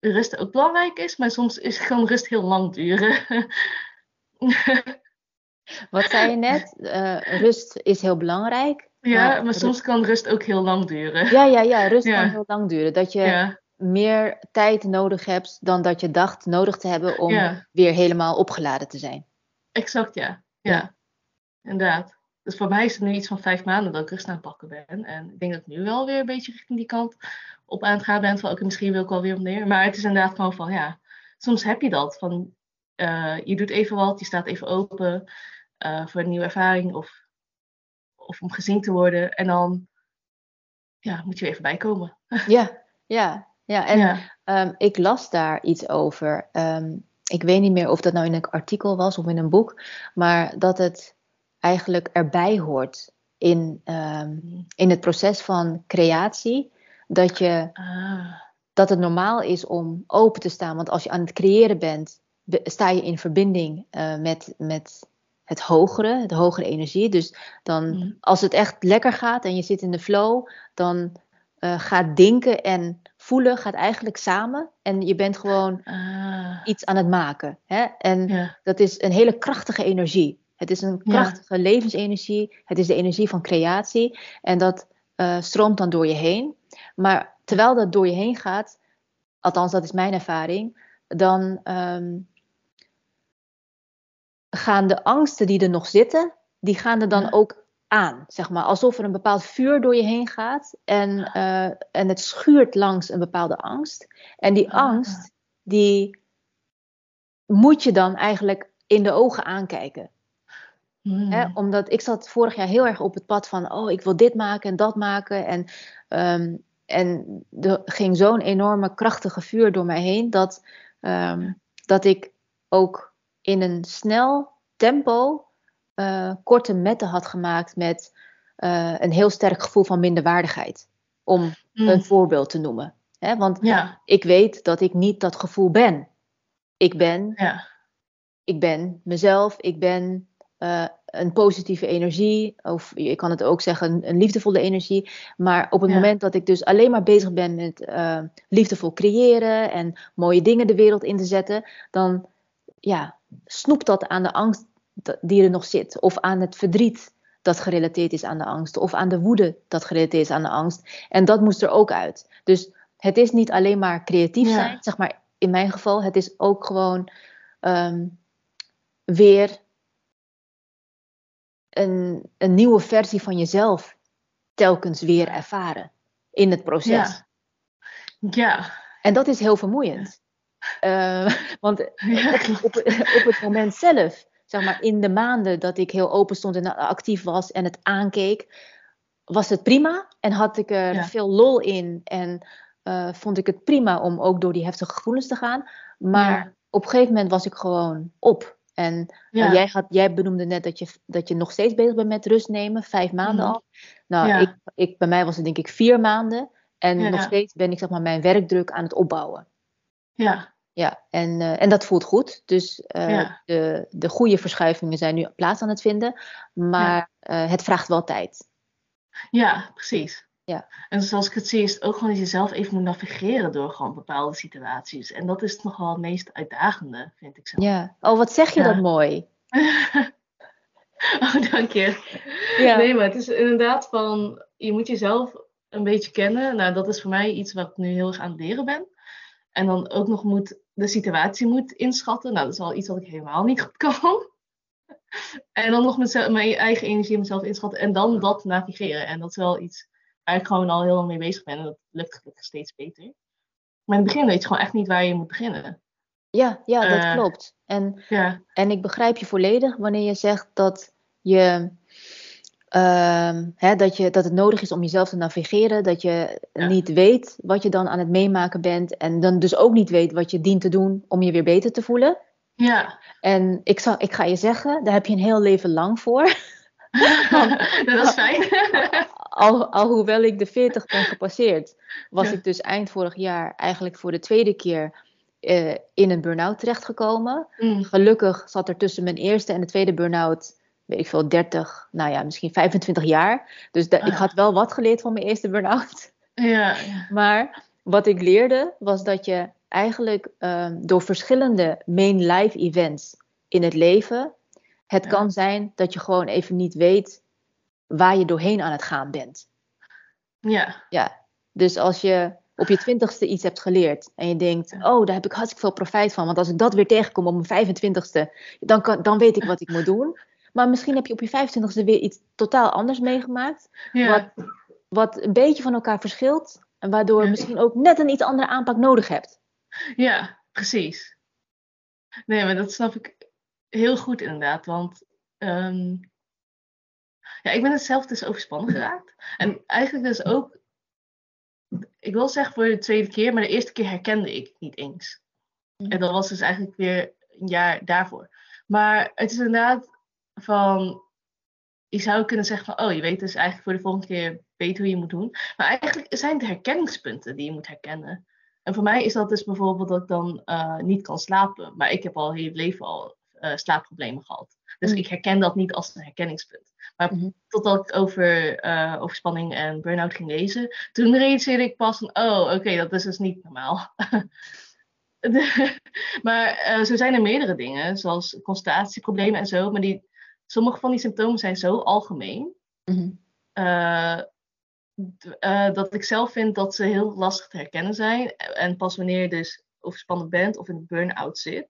rust ook belangrijk is, maar soms is gewoon rust heel lang duren. [laughs] Wat zei je net? Uh, rust is heel belangrijk. Ja, maar, maar soms kan rust ook heel lang duren. Ja, ja, ja. Rust ja. kan heel lang duren. Dat je ja. meer tijd nodig hebt dan dat je dacht nodig te hebben om ja. weer helemaal opgeladen te zijn. Exact, ja. ja. Inderdaad. Dus voor mij is het nu iets van vijf maanden dat ik rust aan het pakken ben. En ik denk dat ik nu wel weer een beetje richting die kant op aan het gaan ben. Van oké, misschien wil ik wel weer opnieuw. Maar het is inderdaad gewoon van ja, soms heb je dat. Van uh, je doet even wat, je staat even open uh, voor een nieuwe ervaring of, of om gezien te worden. En dan ja, moet je even bijkomen. [laughs] Ja, ja, ja. En ja. Um, ik las daar iets over. Um, ik weet niet meer of dat nou in een artikel was of in een boek, maar dat het eigenlijk erbij hoort in, um, in het proces van creatie. Dat je ah. dat het normaal is om open te staan. Want als je aan het creëren bent, sta je in verbinding uh, met, met het hogere, de hogere energie. Dus dan, mm. als het echt lekker gaat en je zit in de flow, dan uh, gaat denken en voelen gaat eigenlijk samen. En je bent gewoon ah. iets aan het maken. Hè? En dat is een hele krachtige energie. Het is een krachtige levensenergie. Het is de energie van creatie. En dat uh, stroomt dan door je heen. Maar terwijl dat door je heen gaat, althans dat is mijn ervaring, dan um, gaan de angsten die er nog zitten, die gaan er dan ook aan. Zeg maar. Alsof er een bepaald vuur door je heen gaat en, uh, en het schuurt langs een bepaalde angst. En die ah. angst, die moet je dan eigenlijk in de ogen aankijken. Hmm. omdat ik zat vorig jaar heel erg op het pad van, oh, ik wil dit maken en dat maken. En, um, en er ging zo'n enorme krachtige vuur door mij heen, dat, um, dat ik ook in een snel tempo uh, korte metten had gemaakt met uh, een heel sterk gevoel van minderwaardigheid. Om hmm. een voorbeeld te noemen. Hè? Want ja. ik weet dat ik niet dat gevoel ben. Ik ben, ja. ik ben mezelf, ik ben uh, een positieve energie, of je kan het ook zeggen, een, liefdevolle energie. Maar op het moment dat ik dus alleen maar bezig ben met uh, liefdevol creëren en mooie dingen de wereld in te zetten, dan ja, snoept dat aan de angst die er nog zit, of aan het verdriet dat gerelateerd is aan de angst, of aan de woede dat gerelateerd is aan de angst. En dat moest er ook uit. Dus het is niet alleen maar creatief zijn, zeg maar in mijn geval, het is ook gewoon um, weer een, een nieuwe versie van jezelf telkens weer ervaren in het proces. Ja. ja. En dat is heel vermoeiend. Uh, want [laughs] op, op, het moment zelf, zeg maar in de maanden dat ik heel open stond en actief was en het aankeek, was het prima en had ik er veel lol in en uh, vond ik het prima om ook door die heftige gevoelens te gaan. Maar op een gegeven moment was ik gewoon op. En jij, had, jij benoemde net dat je, dat je nog steeds bezig bent met rust nemen, vijf maanden mhm. al. Nou, ik, ik, bij mij was het denk ik vier maanden. En nog steeds ben ik zeg maar mijn werkdruk aan het opbouwen. Ja. Ja, en, uh, en dat voelt goed. Dus uh, de, de goede verschuivingen zijn nu plaats aan het vinden. Maar uh, het vraagt wel tijd. Ja, precies. Ja. En zoals ik het zie, is het ook gewoon dat je zelf even moet navigeren door gewoon bepaalde situaties. En dat is nog wel het meest uitdagende, vind ik zelf. Ja. Oh, wat zeg je dat mooi. [laughs] oh, dank je. Ja. Nee, maar het is inderdaad van, je moet jezelf een beetje kennen. Nou, dat is voor mij iets wat ik nu heel erg aan het leren ben. En dan ook nog moet, de situatie moet inschatten. Nou, dat is al iets wat ik helemaal niet goed kan. [laughs] en dan nog mijn eigen energie en mezelf inschatten. En dan dat navigeren. En dat is wel iets waar ik gewoon al heel lang mee bezig ben. En dat lukt gelukkig steeds beter. Maar in het begin weet je gewoon echt niet waar je moet beginnen. Ja, ja dat uh, klopt. En, ja. en ik begrijp je volledig wanneer je zegt dat je, hè, dat, je dat het nodig is om jezelf te navigeren. Dat je ja. niet weet wat je dan aan het meemaken bent. En dan dus ook niet weet wat je dient te doen om je weer beter te voelen. Ja. En ik, zal, ik ga je zeggen, daar heb je een heel leven lang voor. [laughs] [laughs] dat is fijn. al, alhoewel ik de 40 ben gepasseerd, was ik dus eind vorig jaar eigenlijk voor de tweede keer uh, in een burn-out terechtgekomen. Mm. Gelukkig zat er tussen mijn eerste en de tweede burn-out, weet ik veel, 30, nou ja, misschien 25 jaar. Dus ik ah. had wel wat geleerd van mijn eerste burn-out. [laughs] Ja, ja. [laughs] Maar wat ik leerde was dat je eigenlijk uh, door verschillende main life events in het leven, het ja. kan zijn dat je gewoon even niet weet waar je doorheen aan het gaan bent. Ja. Ja, dus als je op je twintigste iets hebt geleerd en je denkt, oh, daar heb ik hartstikke veel profijt van, want als ik dat weer tegenkom op mijn 25ste, dan, kan, dan weet ik wat ik moet doen. Maar misschien heb je op je 25ste weer iets totaal anders meegemaakt, ja. wat, wat een beetje van elkaar verschilt en waardoor je misschien ook net een iets andere aanpak nodig hebt. Ja, precies. Nee, maar dat snap ik heel goed inderdaad, want um, ja, ik ben het zelf dus overspannen geraakt. En eigenlijk dus ook, ik wil zeggen voor de tweede keer, maar de eerste keer herkende ik niet eens. Mhm. En dat was dus eigenlijk weer een jaar daarvoor. Maar het is inderdaad van, je zou kunnen zeggen van, oh, je weet dus eigenlijk voor de volgende keer beter hoe je moet doen. Maar eigenlijk zijn het herkenningspunten die je moet herkennen. En voor mij is dat dus bijvoorbeeld dat ik dan uh, niet kan slapen. Maar ik heb al heel leven al uh, slaapproblemen gehad. Dus mm. ik herken dat niet als een herkenningspunt. Maar mm -hmm. totdat ik over uh, overspanning en burn-out ging lezen, toen realiseerde ik pas van, oh, oké, dat is dus niet normaal. [laughs] maar zo zijn er meerdere dingen, zoals concentratieproblemen en zo. Maar die, sommige van die symptomen zijn zo algemeen. Mm -hmm. Uh, dat ik zelf vind dat ze heel lastig te herkennen zijn. En pas wanneer je dus overspannen bent of in een burn-out zit.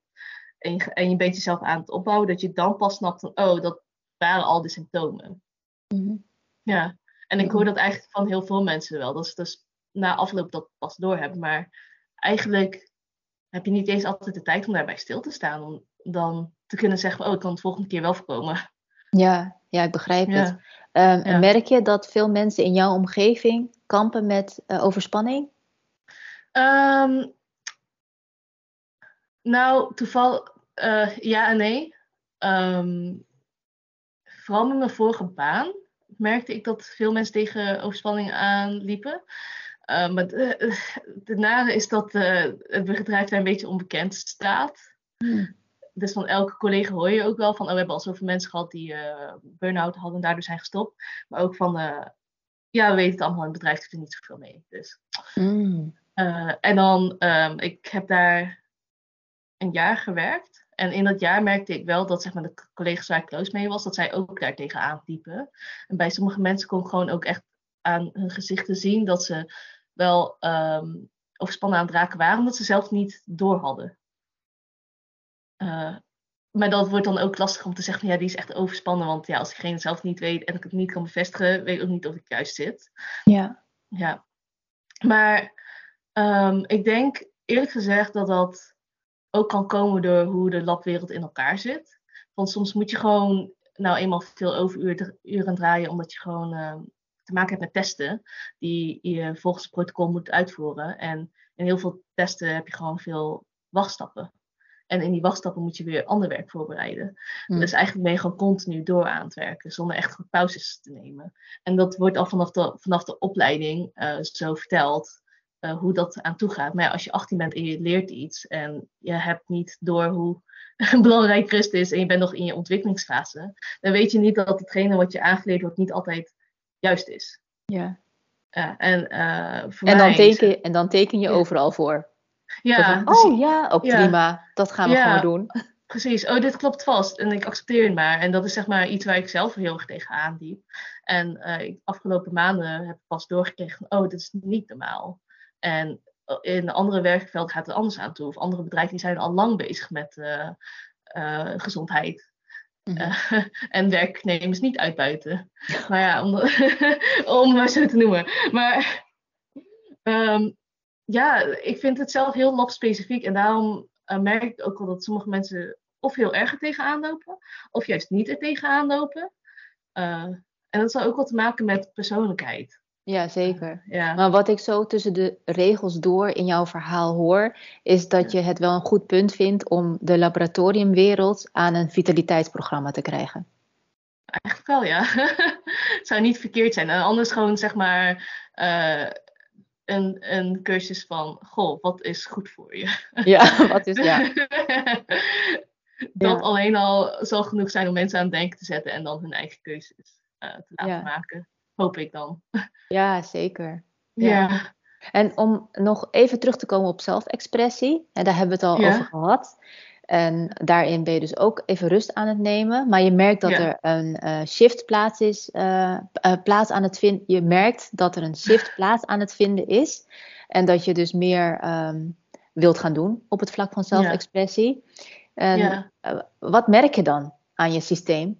En je, en je bent jezelf aan het opbouwen. Dat je dan pas snapt van, oh, dat waren al die symptomen. Mm-hmm. Ja, en ik hoor dat eigenlijk van heel veel mensen wel. Dat ze dus na afloop dat pas doorhebben. Maar eigenlijk heb je niet eens altijd de tijd om daarbij stil te staan. Om dan te kunnen zeggen, oh, ik kan het volgende keer wel voorkomen. Ja, ja ik begrijp het. Um, ja. Merk je dat veel mensen in jouw omgeving kampen met uh, overspanning? Um, nou, toevallig uh, ja en nee. Um, vooral met mijn vorige baan merkte ik dat veel mensen tegen overspanning aanliepen. Uh, maar de, de nare is dat het bedrijf daar een beetje onbekend staat. Hmm dus van elke collega hoor je ook wel van, oh, we hebben al zoveel mensen gehad die uh, burn-out hadden en daardoor zijn gestopt. Maar ook van, uh, ja, we weten het allemaal, het bedrijf doet er niet zoveel mee. Dus. Mm. Uh, en dan, um, ik heb daar een jaar gewerkt. En in dat jaar merkte ik wel dat zeg maar, de collega's waar ik close mee was, dat zij ook daar tegenaan liepen. En bij sommige mensen kon ik gewoon ook echt aan hun gezichten zien dat ze wel um, overspannen aan het raken waren, omdat ze zelf niet door hadden. Uh, maar dat wordt dan ook lastig om te zeggen, ja, die is echt overspannen. Want ja, als diegene zelf niet weet en ik het niet kan bevestigen, weet ik ook niet of ik juist zit. Ja. Ja. Maar um, ik denk eerlijk gezegd dat dat ook kan komen door hoe de labwereld in elkaar zit. Want soms moet je gewoon nou eenmaal veel overuren draaien, omdat je gewoon uh, te maken hebt met testen die je volgens het protocol moet uitvoeren. En in heel veel testen heb je gewoon veel wachtstappen. En in die wachtstappen moet je weer ander werk voorbereiden. Mm. Dus eigenlijk ben je gewoon continu door aan het werken, zonder echt pauzes te nemen. En dat wordt al vanaf de, vanaf de opleiding uh, zo verteld. Uh, hoe dat aan toe gaat. Maar ja, als je 18 bent en je leert iets en je hebt niet door hoe [laughs] belangrijk rust is en je bent nog in je ontwikkelingsfase, dan weet je niet dat hetgene wat je aangeleerd wordt niet altijd juist is. Ja. Uh, en, voor en, dan mij teken, en dan teken je overal voor. Ja. oh ja, ook prima. Dat gaan we gewoon doen. Precies. Oh, dit klopt vast. En ik accepteer het maar. En dat is zeg maar iets waar ik zelf heel erg tegenaan diep. En uh, afgelopen maanden heb ik pas doorgekregen van, oh, dit is niet normaal. En eh, in andere werkveld gaat het anders aan toe. Of andere bedrijven die zijn al lang bezig met uh, uh, gezondheid. Mm -hmm. [laughs] en werknemers niet uitbuiten. maar ja, om, [laughs] om maar zo te noemen. Maar um, ja, ik vind het zelf heel labspecifiek. En daarom uh, merk ik ook wel dat sommige mensen of heel erg er tegenaan lopen, of juist niet er tegenaan lopen. Uh, en dat zal ook wel te maken met persoonlijkheid. Ja, zeker. Ja. Maar wat ik zo tussen de regels door in jouw verhaal hoor, is dat je het wel een goed punt vindt om de laboratoriumwereld aan een vitaliteitsprogramma te krijgen. Eigenlijk wel, ja. [laughs] het zou niet verkeerd zijn. En anders gewoon, zeg maar, uh, een, een cursus van, goh, wat is goed voor je? [laughs] Ja, wat is, ja. [laughs] dat alleen al zal genoeg zijn om mensen aan het denken te zetten en dan hun eigen keuzes uh, te laten ja. maken. Hoop ik dan. [laughs] Ja, zeker. Ja. ja. En om nog even terug te komen op zelfexpressie, en daar hebben we het al over gehad. En daarin ben je dus ook even rust aan het nemen. Maar je merkt dat er een uh, shift plaats is. Uh, uh, plaats aan het vinden. Je merkt dat er een shift plaats aan het vinden is. En dat je dus meer um, wilt gaan doen op het vlak van zelfexpressie. En wat merk je dan aan je systeem?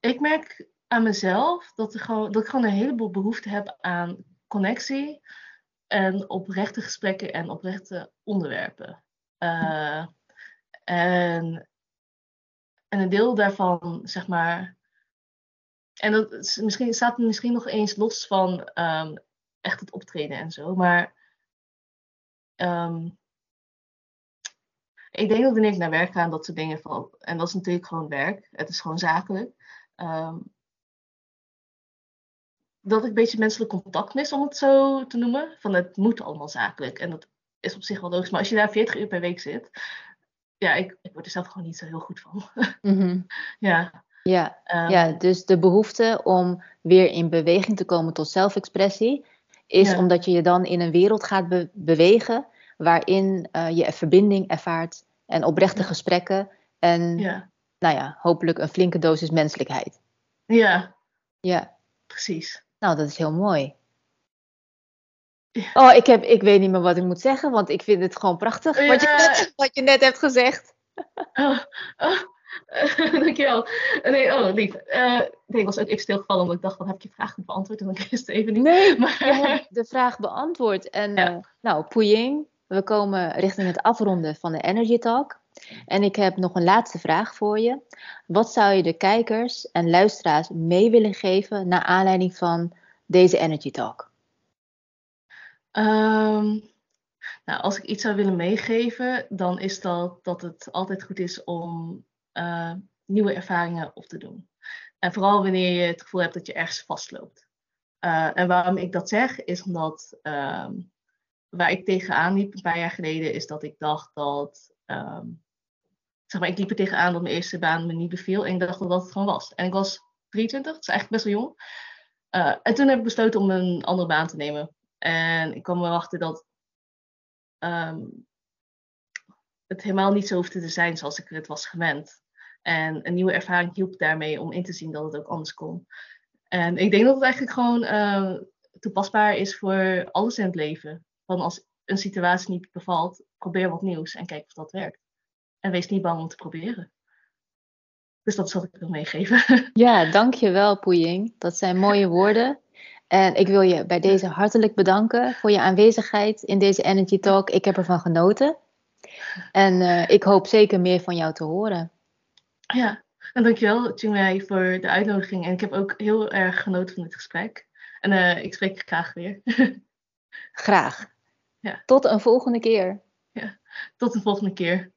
ik merk aan mezelf dat, gewoon, dat ik gewoon een heleboel behoefte heb aan connectie. En oprechte gesprekken en oprechte onderwerpen. Uh, en, en een deel daarvan, zeg maar. En dat is, misschien, staat misschien nog eens los van um, echt het optreden en zo. Maar um, ik denk dat wanneer ik naar werk ga dat soort dingen van. En dat is natuurlijk gewoon werk. Het is gewoon zakelijk. Um, dat ik een beetje menselijk contact mis, om het zo te noemen. Van het moet allemaal zakelijk. En dat is op zich wel logisch. Maar als je daar 40 uur per week zit, ja, ik, ik word er zelf gewoon niet zo heel goed van. [laughs] Mhm. ja. Ja, ehm, ja, dus de behoefte om weer in beweging te komen tot zelfexpressie, is Ja. omdat je je dan in een wereld gaat be- bewegen waarin eh, je verbinding ervaart en oprechte Ja. gesprekken en, ja. nou ja, hopelijk een flinke dosis menselijkheid. ja, Ja, precies. nou, dat is heel mooi. [laughs] Oh, ik, heb, ik weet niet meer wat ik moet zeggen, want ik vind het gewoon prachtig wat, je net, wat je net hebt gezegd. Oh, oh, [laughs] dankjewel. Nee, oh, lief. Eh, nee, ik was ook even stilgevallen omdat ik dacht, wat heb ik je vraag beantwoord? En dan wist het even niet. Nee, Maar, je hebt de vraag beantwoord. En Ja. eh, nou, Puying, we komen richting het afronden van de Energy Talk. En ik heb nog een laatste vraag voor je. Wat zou je de kijkers en luisteraars mee willen geven naar aanleiding van deze Energy Talk? Ehm, nou, als ik iets zou willen meegeven, dan is dat dat het altijd goed is om eh, nieuwe ervaringen op te doen. En vooral wanneer je het gevoel hebt dat je ergens vastloopt. Eh, en waarom ik dat zeg, is omdat ehm, waar ik tegenaan liep een paar jaar geleden, is dat ik dacht dat. ehm, zeg maar, ik liep er tegenaan dat mijn eerste baan me niet beviel. En ik dacht dat het gewoon was. En ik was 23, dat is eigenlijk best wel jong. Eh, en toen heb ik besloten om een andere baan te nemen. En ik kwam erachter dat ehm, het helemaal niet zo hoefde te zijn zoals ik het was gewend. En een nieuwe ervaring hielp daarmee om in te zien dat het ook anders kon. En ik denk dat het eigenlijk gewoon eh, toepasbaar is voor alles in het leven. Van als een situatie niet bevalt, probeer wat nieuws en kijk of dat werkt. En wees niet bang om te proberen. Dus dat wat ik wil meegeven. [laughs] Ja, dankjewel Puying. Dat zijn mooie woorden. En ik wil je bij deze hartelijk bedanken voor je aanwezigheid in deze Energy Talk. Ik heb ervan genoten. En eh, ik hoop zeker meer van jou te horen. Ja, en dankjewel Chingwei voor de uitnodiging. En ik heb ook heel erg genoten van dit gesprek. En eh, ik spreek graag weer. [laughs] Graag. Ja. Tot een volgende keer. Tot de volgende keer.